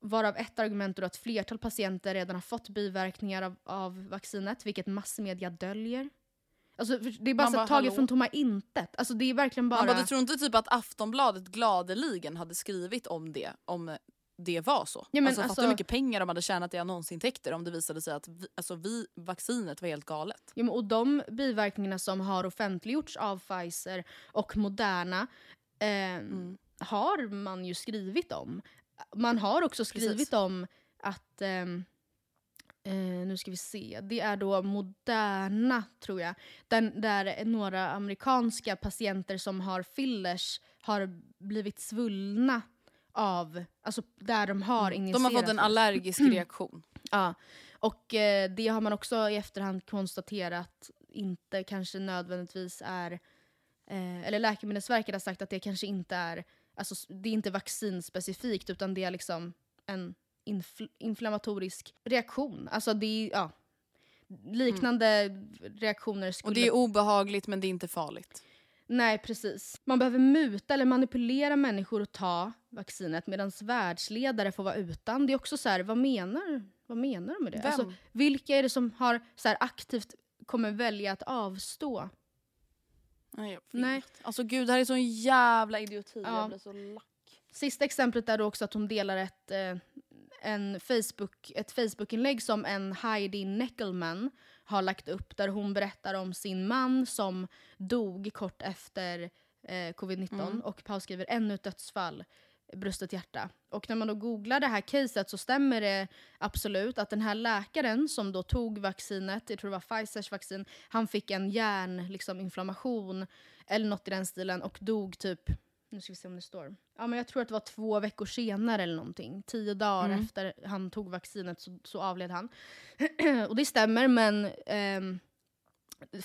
varav ett argument är då att flertal patienter redan har fått biverkningar av, av vaccinet, vilket massmedia döljer. Alltså, det är bara, bara, taget från tomma intet. Alltså, det är verkligen bara... Man bara, du tror inte typ att Aftonbladet gladeligen hade skrivit om det om det var så? Ja, men alltså, alltså- hur mycket pengar de hade tjänat i annonsintäkter om det visade sig att vi, alltså, vi, vaccinet var helt galet. Ja, men, och de biverkningarna som har offentliggjorts av Pfizer och Moderna eh, Mm. har man ju skrivit om. Man har också skrivit Precis. om att, ehm, eh, nu ska vi se, det är då Moderna tror jag, där, där några amerikanska patienter som har fillers har blivit svullna av, alltså där de har Mm. De injicerat. har fått en allergisk reaktion. Ja, och eh, det har man också i efterhand konstaterat inte kanske nödvändigtvis är eh, eller Läkemedelsverket har sagt att det kanske inte är, alltså det är inte vaccinspecifikt utan det är liksom en infl- inflammatorisk reaktion. Alltså det är, ja, liknande reaktioner skulle... Och det är obehagligt men det är inte farligt. Nej, precis. Man behöver muta eller manipulera människor att ta vaccinet medan världsledare får vara utan. Det är också så här, vad menar, vad menar du med det? Vem? Alltså, vilka är det som har så här, aktivt kommer välja att avstå? Nej, jag vet. Nej. Alltså gud det här är sån jävla idioti. Ja. Jag blir så lack. Sista exemplet är då också att hon delar ett, eh, en Facebook, ett Facebook-inlägg som en Heidi Neckelman har lagt upp där hon berättar om sin man som dog kort efter eh, covid-19 och Paus skriver ännu ett dödsfall, brustet hjärta. Och när man då googlar det här caset så stämmer det absolut att den här läkaren som då tog vaccinet, jag tror det var Pfizers vaccin, han fick en hjärninflammation liksom, inflammation eller något i den stilen och dog typ nu ska vi se om det står. Ja, men jag tror att det var två veckor senare eller någonting. Tio dagar efter han tog vaccinet så, så avled han. och det stämmer, men ehm,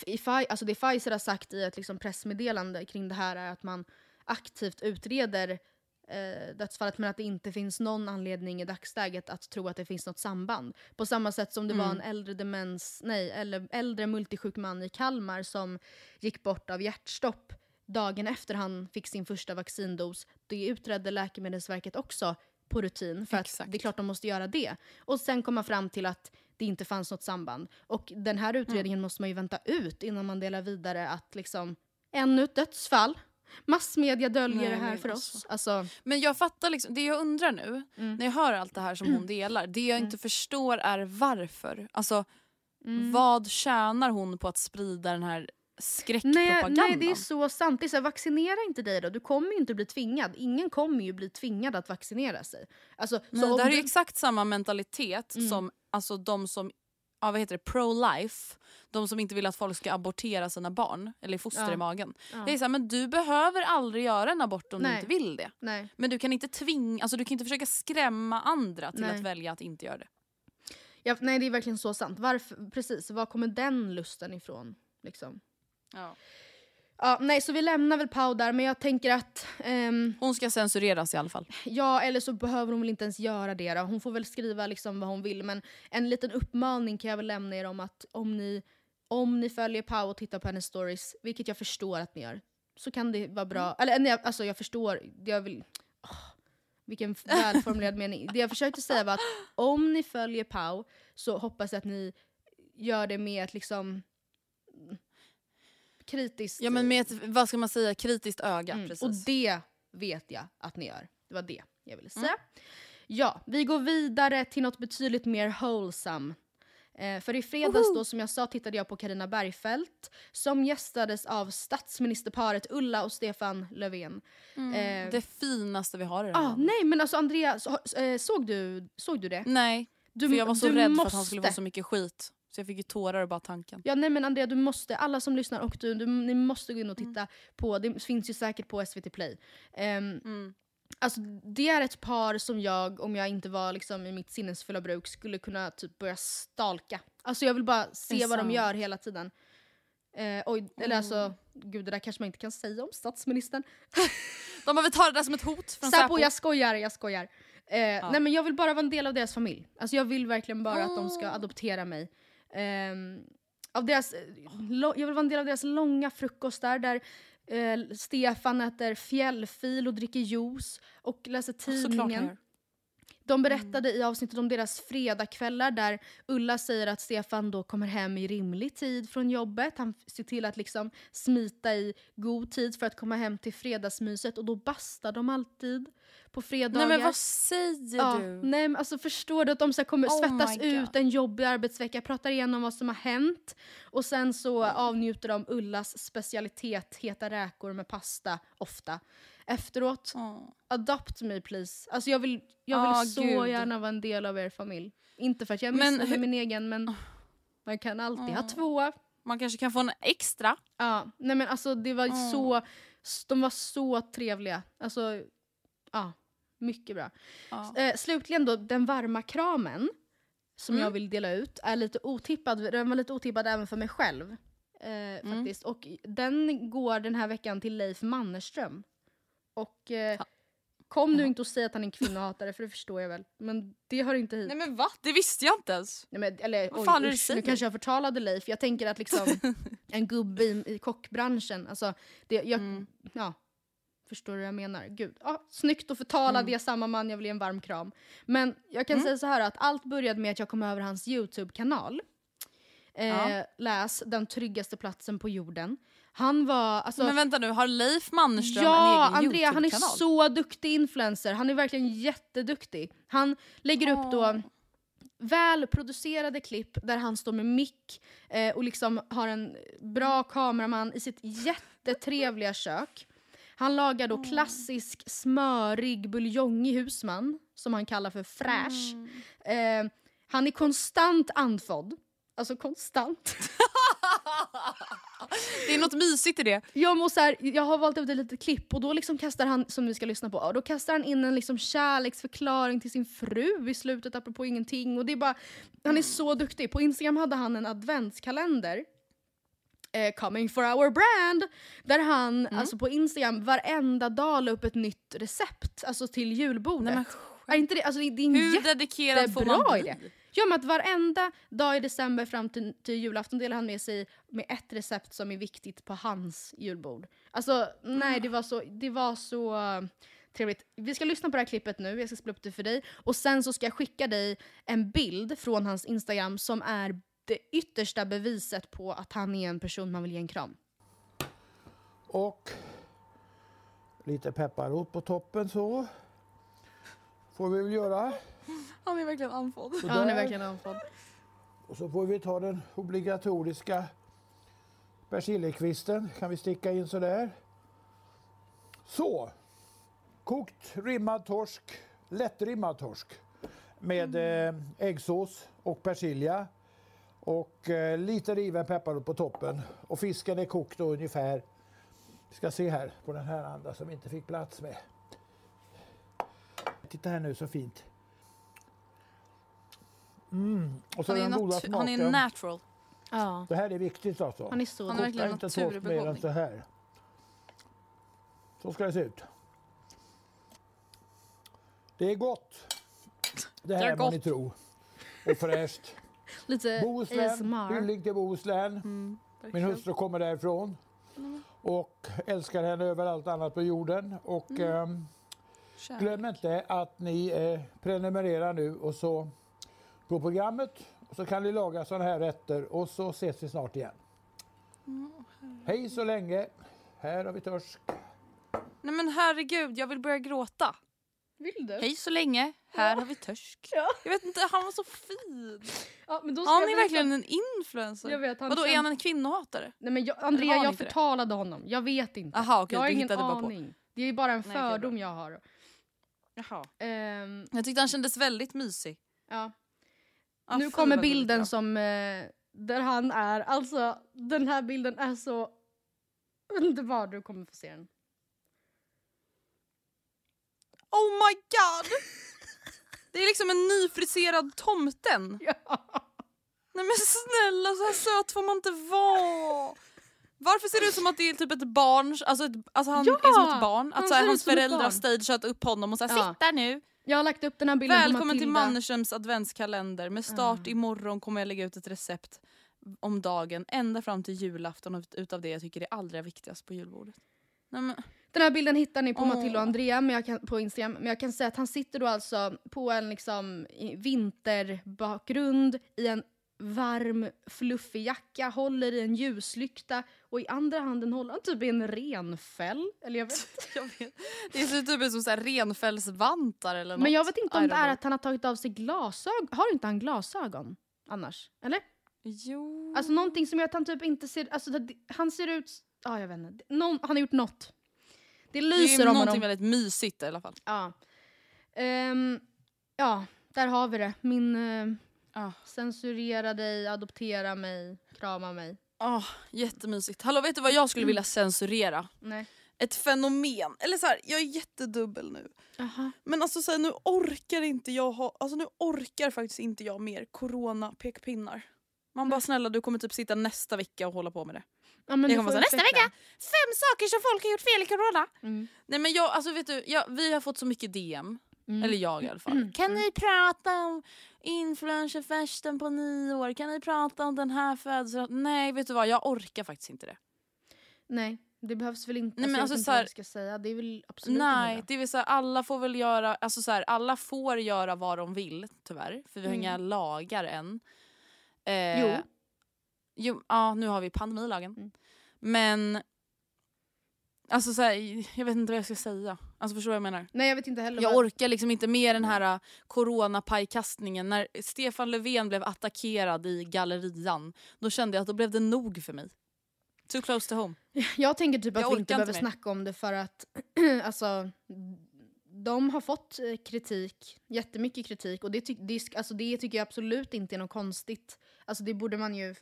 i, alltså det Pfizer har sagt i ett liksom pressmeddelande kring det här är att man aktivt utreder eh, dödsfallet men att det inte finns någon anledning i dagsläget att tro att det finns något samband. På samma sätt som det var en äldre demens, nej, eller äldre multisjuk man i Kalmar som gick bort av hjärtstopp dagen efter han fick sin första vaccindos. Det utredde Läkemedelsverket också på rutin för att det är klart de måste göra det. Och sen komma fram till att det inte fanns något samband. Och den här utredningen måste man ju vänta ut innan man delar vidare att liksom ännu ett dödsfall. Massmedia döljer Nej, det här för alltså. oss. Alltså, Men jag fattar liksom, det jag undrar nu Mm. när jag hör allt det här som hon delar, det jag inte förstår är varför. Alltså Mm. vad tjänar hon på att sprida den här nej, skräckpropagandan? nej, det är så sant. Det är så här, vaccinera inte dig då. Du kommer ju inte bli tvingad. Ingen kommer ju bli tvingad att vaccinera sig. Alltså, Nej, så det här är du- ju exakt samma mentalitet Mm. som alltså, de som ja, vad heter det, pro-life, de som inte vill att folk ska abortera sina barn eller foster Ja. i magen. Ja. Det är så här, men du behöver aldrig göra en abort om Nej. du inte vill det. Nej. Men du kan inte tvinga, alltså du kan inte försöka skrämma andra till Nej. att välja att inte göra det. Ja, nej, det är verkligen så sant. Varför, precis, var kommer den lusten ifrån? Liksom? Ja. Ja, nej, så vi lämnar väl Pau där, men jag tänker att... ehm, Hon ska censureras i alla fall. ja, eller så behöver hon väl inte ens göra det då. Hon får väl skriva liksom vad hon vill. Men en liten uppmaning kan jag väl lämna er om att om ni, om ni följer Pau och tittar på hennes stories, vilket jag förstår att ni gör, så kan det vara bra. Eller nej, alltså jag förstår, jag vill... åh, vilken välformulerad mening. Det jag försökte säga var att om ni följer Pau så hoppas jag att ni gör det med ett liksom kritiskt... Ja men med ett, vad ska man säga, kritiskt öga. Mm, Precis. Och det vet jag att ni gör. Det var det jag ville Mm. säga. Ja, vi går vidare till något betydligt mer wholesome. Eh, för i fredags då, som jag sa, tittade jag på Karina Bergfeldt som gästades av statsministerparet Ulla och Stefan Löfven. Mm. Eh, det finaste vi har i det här ah, landet. nej men alltså Andrea, så, eh, såg, du, såg du det? Nej, Du, för jag var så rädd måste. för att han skulle få så mycket skit. Så jag fick ju tårar bara tanken. Ja nej men Andrea, du måste, alla som lyssnar och du, du ni måste gå in och Mm. titta på, det finns ju säkert på SVT Play. Ehm, Mm. Alltså det är ett par som jag, om jag inte var liksom i mitt sinnesfulla bruk, skulle kunna typ börja stalka. Alltså jag vill bara se vad de gör hela tiden. Eh, oj, eller alltså, gud det där kanske man inte kan säga om statsministern. De har väl tagit det där som ett hot från Säpo, Säpo. jag skojar, jag skojar. Eh, Nej men jag vill bara vara en del av deras familj. Alltså jag vill verkligen bara att de ska adoptera mig. Ehm, av deras, jag vill vara en del av deras långa frukostar där eh, Stefan äter fjällfil och dricker juice och läser tidningen. De berättade i avsnittet om deras fredagskvällar där Ulla säger att Stefan då kommer hem i rimlig tid från jobbet. Han ser till att liksom smita i god tid för att komma hem till fredagsmyset och då bastar de alltid på fredagar. Nej men vad säger Ja, du? nej, men alltså förstår du att de så kommer Oh svettas ut en jobbig arbetsvecka, pratar igenom vad som har hänt och sen så avnjuter de Ullas specialitet, heta räkor med pasta, ofta. Efteråt, Åh. adopt me please. Alltså jag vill, jag vill Ah, så gud. gärna vara en del av er familj. Inte för att jag missnöjd med min egen men man kan alltid ha Ah. två. Man kanske kan få en extra. Ja, nej men alltså det var Ah. så, de var så trevliga. Alltså, ja, mycket bra. Ja. Eh, slutligen då, den varma kramen som Mm. jag vill dela ut är lite otippad. Den var lite otippad även för mig själv. Eh, faktiskt. Och den går den här veckan till Leif Mannerström. Och eh, Ha. kom nu inte och säg att han är en kvinnohatare för det förstår jag väl. Men det hör inte hit. Nej men va? Det visste jag inte ens. Nej, men, eller Vad oj, fan är det du usch, nu kanske jag förtalade Leif. Jag tänker att liksom en gubbe i, i kockbranschen, alltså, det, jag, Mm. ja, förstår du vad jag menar? Gud, ja, snyggt att förtala Mm. det samma man, jag vill ge en varm kram. Men jag kan säga så här att allt började med att jag kom över hans YouTube-kanal. Eh, Ja. Läs Den tryggaste platsen på jorden. Han var, alltså, men vänta nu, har Leif Mannerström Ja, en egen Andrea han är så duktig influencer. Han är verkligen jätteduktig. Han lägger upp då välproducerade klipp där han står med mick eh, och liksom har en bra kameraman i sitt jättetrevliga kök. Han lagar då klassisk smörig buljong i husman som han kallar för fräsch. Mm. Eh, han är konstant andfådd. Alltså konstant. Det är något mysigt i det. Jag, må så här, jag har valt ut ett litet klipp och då liksom kastar han, som vi ska lyssna på, och då kastar han in en liksom kärleksförklaring till sin fru i slutet apropå ingenting. Och det är bara, han är så duktig. På Instagram hade han en adventskalender eh, coming for our brand. Där han alltså på Instagram varenda dag la upp ett nytt recept alltså till julbordet. Nej, men är inte det, alltså, det, det är en Hur dedikerad får man bli? idé. Ja men att varenda dag i december fram till, till julafton delar han med sig med ett recept som är viktigt på hans julbord. Alltså nej det var så, det var så uh, trevligt. Vi ska lyssna på det här klippet nu, jag ska spela upp det för dig. Och sen så ska jag skicka dig en bild från hans Instagram som är det yttersta beviset på att han är en person man vill ge en kram. Och lite pepparrot på toppen så. Får vi väl göra. Han är verkligen andfådd. Ja, han är verkligen andfådd. Och så får vi ta den obligatoriska persiljakvisten. Kan vi sticka in sådär. Så. Kokt rimmad torsk, lättrimmad torsk med eh, äggsås och persilja och eh, lite riven pepparrot på toppen. Och fisken är kokt då ungefär, vi ska se här på den här andra som vi inte fick plats med. Titta här nu så fint. Mm. Och så Han är, den goda nat- han är smaken. natural. Ja, Det här är viktigt alltså. han är så Han är verkligen inte torsk mer än så här. Så ska det se ut. Det är gott. Det här Det är må ni gott. tro. Och fräscht. Lite Bohuslän, ASMR. hyllning till Bohuslän. Mm, Min hustru kommer därifrån. Och älskar henne över allt annat på jorden. Och Mm. ehm, glöm inte att ni eh, prenumererar nu och så på programmet. Och så kan ni laga sådana här rätter och så ses vi snart igen. Hej så länge. Här har vi torsk. Nej men herregud, jag vill börja gråta. Vill du? Hej så länge, här har vi törsk. Ja. Jag vet inte, han var så fin. Ja, men då ska Han är verkligen en influencer. Jag vet, han Vadå, är känd- han en kvinnohatare? Nej, men jag, Andrea, jag inte det? förtalade honom. Jag vet inte. Aha, okej, jag har ingen hittade bara på. aning. Det är bara en Nej, fördom jag har. Jaha. Ehm, Jag tyckte han kändes väldigt mysig. ja. Ah, nu kommer bilden som eh, där han är. Alltså den här bilden är så underbar. Du kommer få se den. Oh my god! Det är liksom en nyfriserad tomten. Ja. Nej men snälla, så här söt får man inte vara. Varför ser det ut som att det är typ ett barn, alltså, ett, alltså han Ja, är som ett barn? han Att så här, hans föräldrar stageat upp honom och så här, Ja. sitt där nu. Jag har lagt upp den här bilden på Välkommen till. Mannerströms adventskalender. Med start imorgon kommer jag lägga ut ett recept om dagen ända fram till julafton utav det jag tycker är allra viktigast på julbordet. Nej, men, Den här bilden hittar ni på Åh. Matilda och Andrea men jag kan, på Instagram. Men jag kan säga att han sitter då alltså på en liksom vinterbakgrund i en varm fluffig jacka, håller i en ljuslykta och i andra handen håller han typ i en renfäll. Eller jag vet inte. jag vet. Det ser typ ut som så här renfällsvantar eller något. Men jag vet inte om det är att han har tagit av sig glasögon. Har inte han glasögon annars? Eller? Jo. Alltså någonting som gör att han typ inte ser... Alltså det, han ser ut... Ja, jag vet inte. Någon, han har gjort något. Det det lyser är om honom. väldigt mysigt i alla fall. Ja. Ehm, ja, där har vi det. Min uh, Ah. censurera dig, adoptera mig, krama mig. Oh, jättemysigt. Hallå vet du vad jag skulle vilja censurera? Nej. Ett fenomen. Eller så här, jag är jättedubbel nu. Aha. Men alltså så här, nu orkar inte jag ha, alltså nu orkar faktiskt inte jag mer corona pekpinnar. Man bara snälla du kommer typ sitta nästa vecka och hålla på med det. Ja, men jag kommer säga nästa vecka, fem saker som folk har gjort fel i corona. Mm. Nej men jag, alltså vet du, jag, vi har fått så mycket DM, Mm. eller jag i alla fall. Kan ni prata om influencerfesten på nyår? Kan ni prata om den här födelsedagen? Nej vet du vad, jag orkar faktiskt inte det. Nej, det behövs väl inte. Nej, men alltså vet inte så ska säga. Det är väl absolut Nej, det vill säga alla får väl göra, alltså så här, alla får göra vad de vill tyvärr. För vi har Mm. inga lagar än. Eh, Jo. jo. Ja, nu har vi pandemilagen. Mm. Men, alltså så här, jag vet inte vad jag ska säga. Alltså förstår du vad jag menar? Nej jag vet inte heller. Jag vad- orkar liksom inte med den här uh, coronapajkastningen. När Stefan Löfven blev attackerad i gallerian, då kände jag att då blev det nog för mig. Too close to home. Jag tänker typ att Jag vi orkar inte behöver mer. snacka om det för att alltså, de har fått eh, kritik, jättemycket kritik och det, ty- det, alltså, det tycker jag absolut inte är något konstigt. Alltså det borde man ju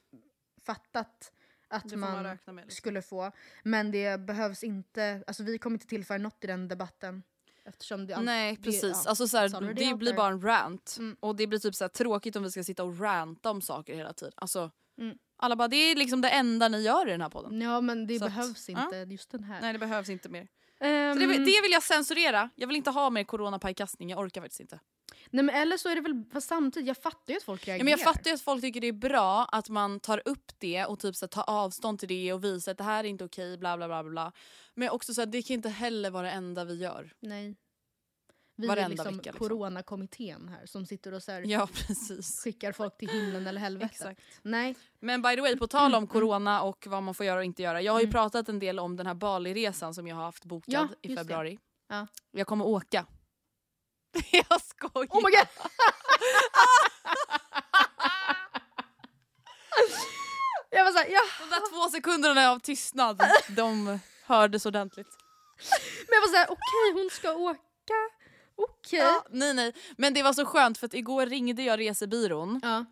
fattat att Det man man, med, liksom. skulle få. Men det behövs inte, alltså vi kommer inte tillföra något i den debatten. Eftersom det, all- Nej det- precis, ja, alltså så här, det out blir bara en rant. Mm. Och det blir typ så här, tråkigt om vi ska sitta och ranta om saker hela tiden. Alltså, Mm. Alla bara, det är liksom det enda ni gör i den här podden. Ja men det Så att, behövs ja. inte, just den här. Nej det behövs inte mer. Ehm, Så det, vill- det vill jag censurera. Jag vill inte ha mer coronapajkastning, jag orkar faktiskt inte. Nej men eller så är det väl, fast samtidigt, jag fattar ju att folk reagerar. Ja, men jag fattar ju att folk tycker det är bra att man tar upp det och typ så tar avstånd till det och visar att det här är inte okej, bla bla bla bla. Men också så här, det kan inte heller vara det enda vi gör. Nej. Vi Varenda är liksom vecka, liksom. coronakommittén här som sitter och så här Ja precis. skickar folk till himlen eller helvetet. Exakt. Nej. Men by the way, på tal om corona och vad man får göra och inte göra. Jag har ju Mm. pratat en del om den här Bali-resan som jag har haft bokad Ja, i det. februari. Ja. Jag kommer åka. jag skojar. Oh my god! jag var såhär, ja. De där två sekunderna av tystnad, de hördes ordentligt. Men jag var såhär, okej hon ska åka. Okej. Ja, nej nej, men det var så skönt för att igår ringde jag resebyrån. Ja.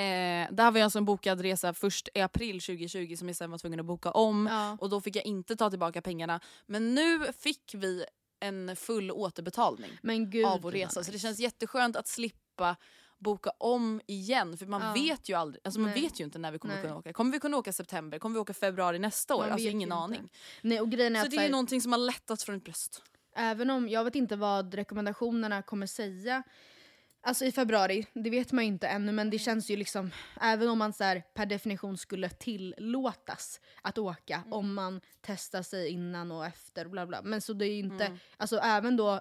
Eh, där var jag alltså en bokad resa först i april 2020 som jag sen var tvungen att boka om. Ja. Och då fick jag inte ta tillbaka pengarna. Men nu fick vi en full återbetalning gud. av vår resa. Så det känns jätteskönt att slippa boka om igen. För man Ja. vet ju aldrig, alltså man Nej. vet ju inte när vi kommer Nej. kunna åka. Kommer vi kunna åka september? Kommer vi åka februari nästa år? Man Alltså ingen inte. aning. Nej och grejen är Så det är här, ju någonting som har lättat från ett bröst. även om, jag vet inte vad rekommendationerna kommer säga Alltså i februari, det vet man ju inte ännu men det känns ju liksom, även om man så här, per definition skulle tillåtas att åka om man testar sig innan och efter bla bla. Men så det är ju inte, alltså även då,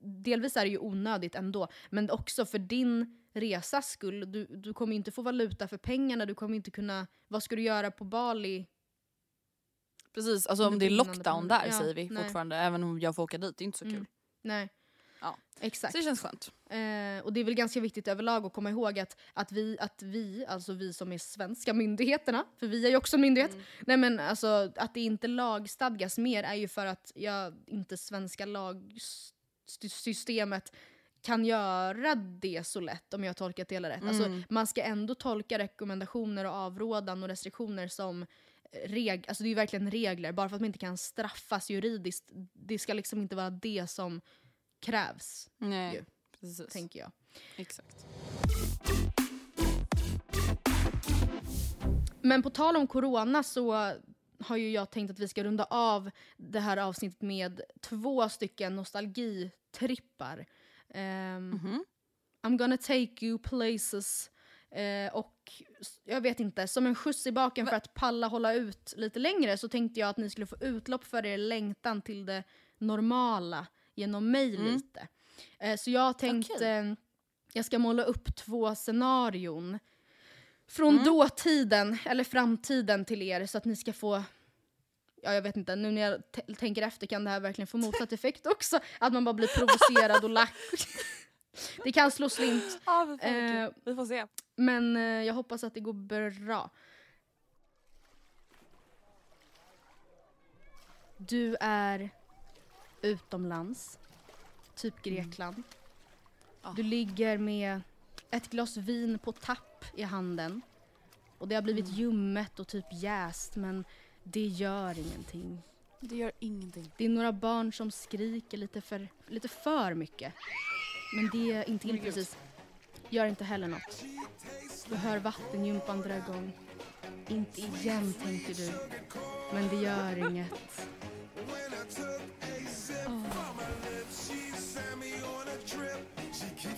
delvis är det ju onödigt ändå, men också för din resas skull, du, du kommer ju inte få valuta för pengarna, du kommer inte kunna, vad ska du göra på Bali? Precis, alltså om det är lockdown där Ja, säger vi nej. fortfarande. Även om jag får åka dit, det är inte så kul. Mm. Nej. Ja. Exakt. Så det känns skönt. Eh, och det är väl ganska viktigt överlag att komma ihåg att, att, vi, att vi, alltså vi som är svenska myndigheterna, för vi är ju också en myndighet, Mm. nej men alltså att det inte lagstadgas mer är ju för att jag, inte svenska lagsystemet kan göra det så lätt om jag tolkat det hela rätt. Alltså, Mm. man ska ändå tolka rekommendationer och avrådan och restriktioner som reg alltså det är verkligen regler, bara för att man inte kan straffas juridiskt. Det ska liksom inte vara det som krävs, Nej, Ju. precis. tänker jag. Exakt. Men på tal om corona så har ju jag tänkt att vi ska runda av det här avsnittet med två stycken nostalgitrippar. Ehm, Mhm. I'm gonna take you places. Eh, och jag vet inte, som en skjuts i baken för att palla hålla ut lite längre så tänkte jag att ni skulle få utlopp för er längtan till det normala genom mig Mm. lite. Eh, så jag tänkte, jag ska måla upp två scenarion från Mm. dåtiden eller framtiden till er så att ni ska få Ja jag vet inte, nu när jag tänker efter kan det här verkligen få motsatt effekt också. Att man bara blir provocerad och lack. Det kan slå slint. Ja, vi, får Eh, vi får se. Men eh, jag hoppas att det går bra. Du är utomlands, typ Grekland. Ja. Du ligger med ett glas vin på tapp i handen. Och det har blivit ljummet och typ jäst men det gör ingenting. Det gör ingenting. Det är några barn som skriker lite för, lite för mycket. Men det intill Men gud. precis gör inte heller något. Du hör vattengympan dra igång. Inte igen, tänker du. Men det gör inget.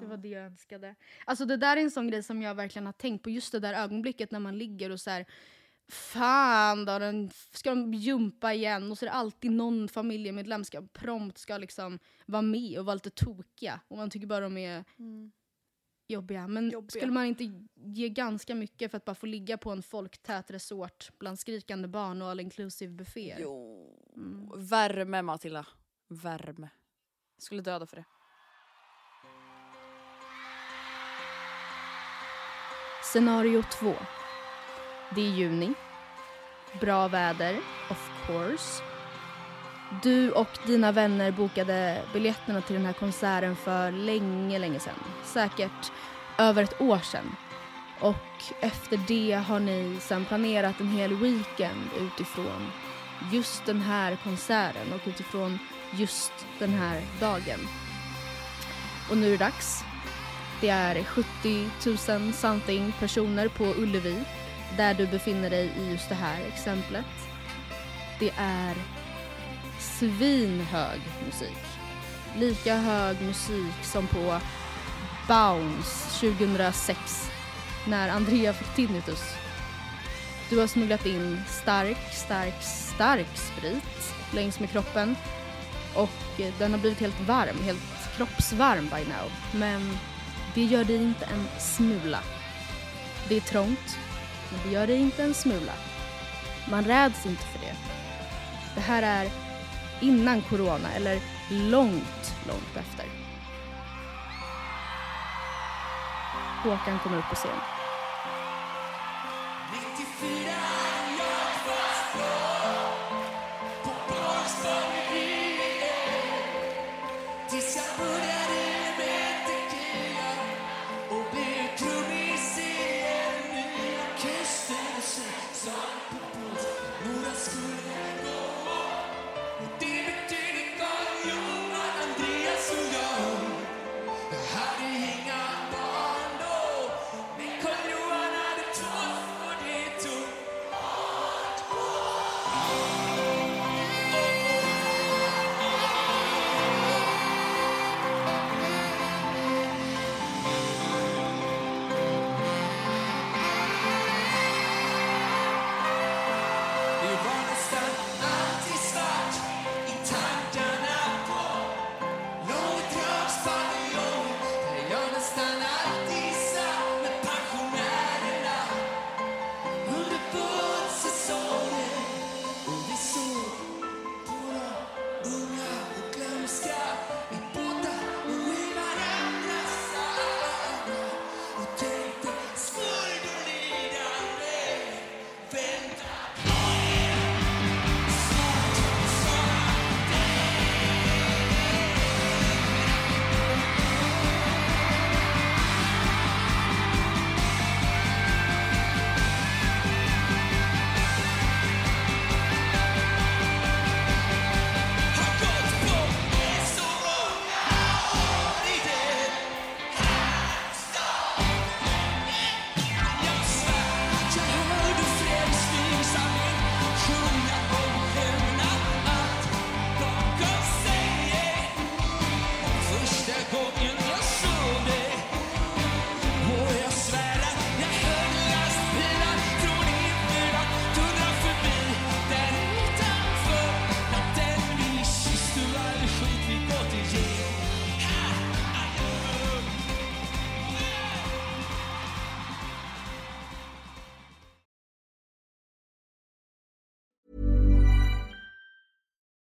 Det var det jag önskade. Alltså det där är en sån grej som jag verkligen har tänkt på. Just det där ögonblicket när man ligger och så här. Fan då, den, ska de jumpa igen? Och så är det alltid någon familjemedlem ska prompt ska liksom vara med och vara lite tokiga. Och man tycker bara de är jobbiga. Men Jobbiga. skulle man inte ge ganska mycket för att bara få ligga på en folktät resort bland skrikande barn och all inclusive bufféer? Jo. Mm. Värme Matilda. Värme. Jag skulle döda för det. Scenario 2. Det är juni. Bra väder, of course. Du och dina vänner bokade biljetterna till den här konserten för länge, länge sedan. Säkert över ett år sedan. Och efter det har ni sen planerat en hel weekend utifrån just den här konserten och utifrån just den här dagen. Och nu är det dags. Det är 70 000 something personer på Ullevi där du befinner dig i just det här exemplet. Det är svinhög musik. Lika hög musik som på Bounce 2006 när Andrea fick tinnitus. Du har smugglat in stark, stark, stark sprit längs med kroppen och den har blivit helt varm, helt kroppsvarm by now. Men det gör dig inte en smula. Det är trångt, men det gör dig inte en smula. Man räds inte för det. Det här är innan corona, eller långt, långt efter. Håkan kommer upp på scen.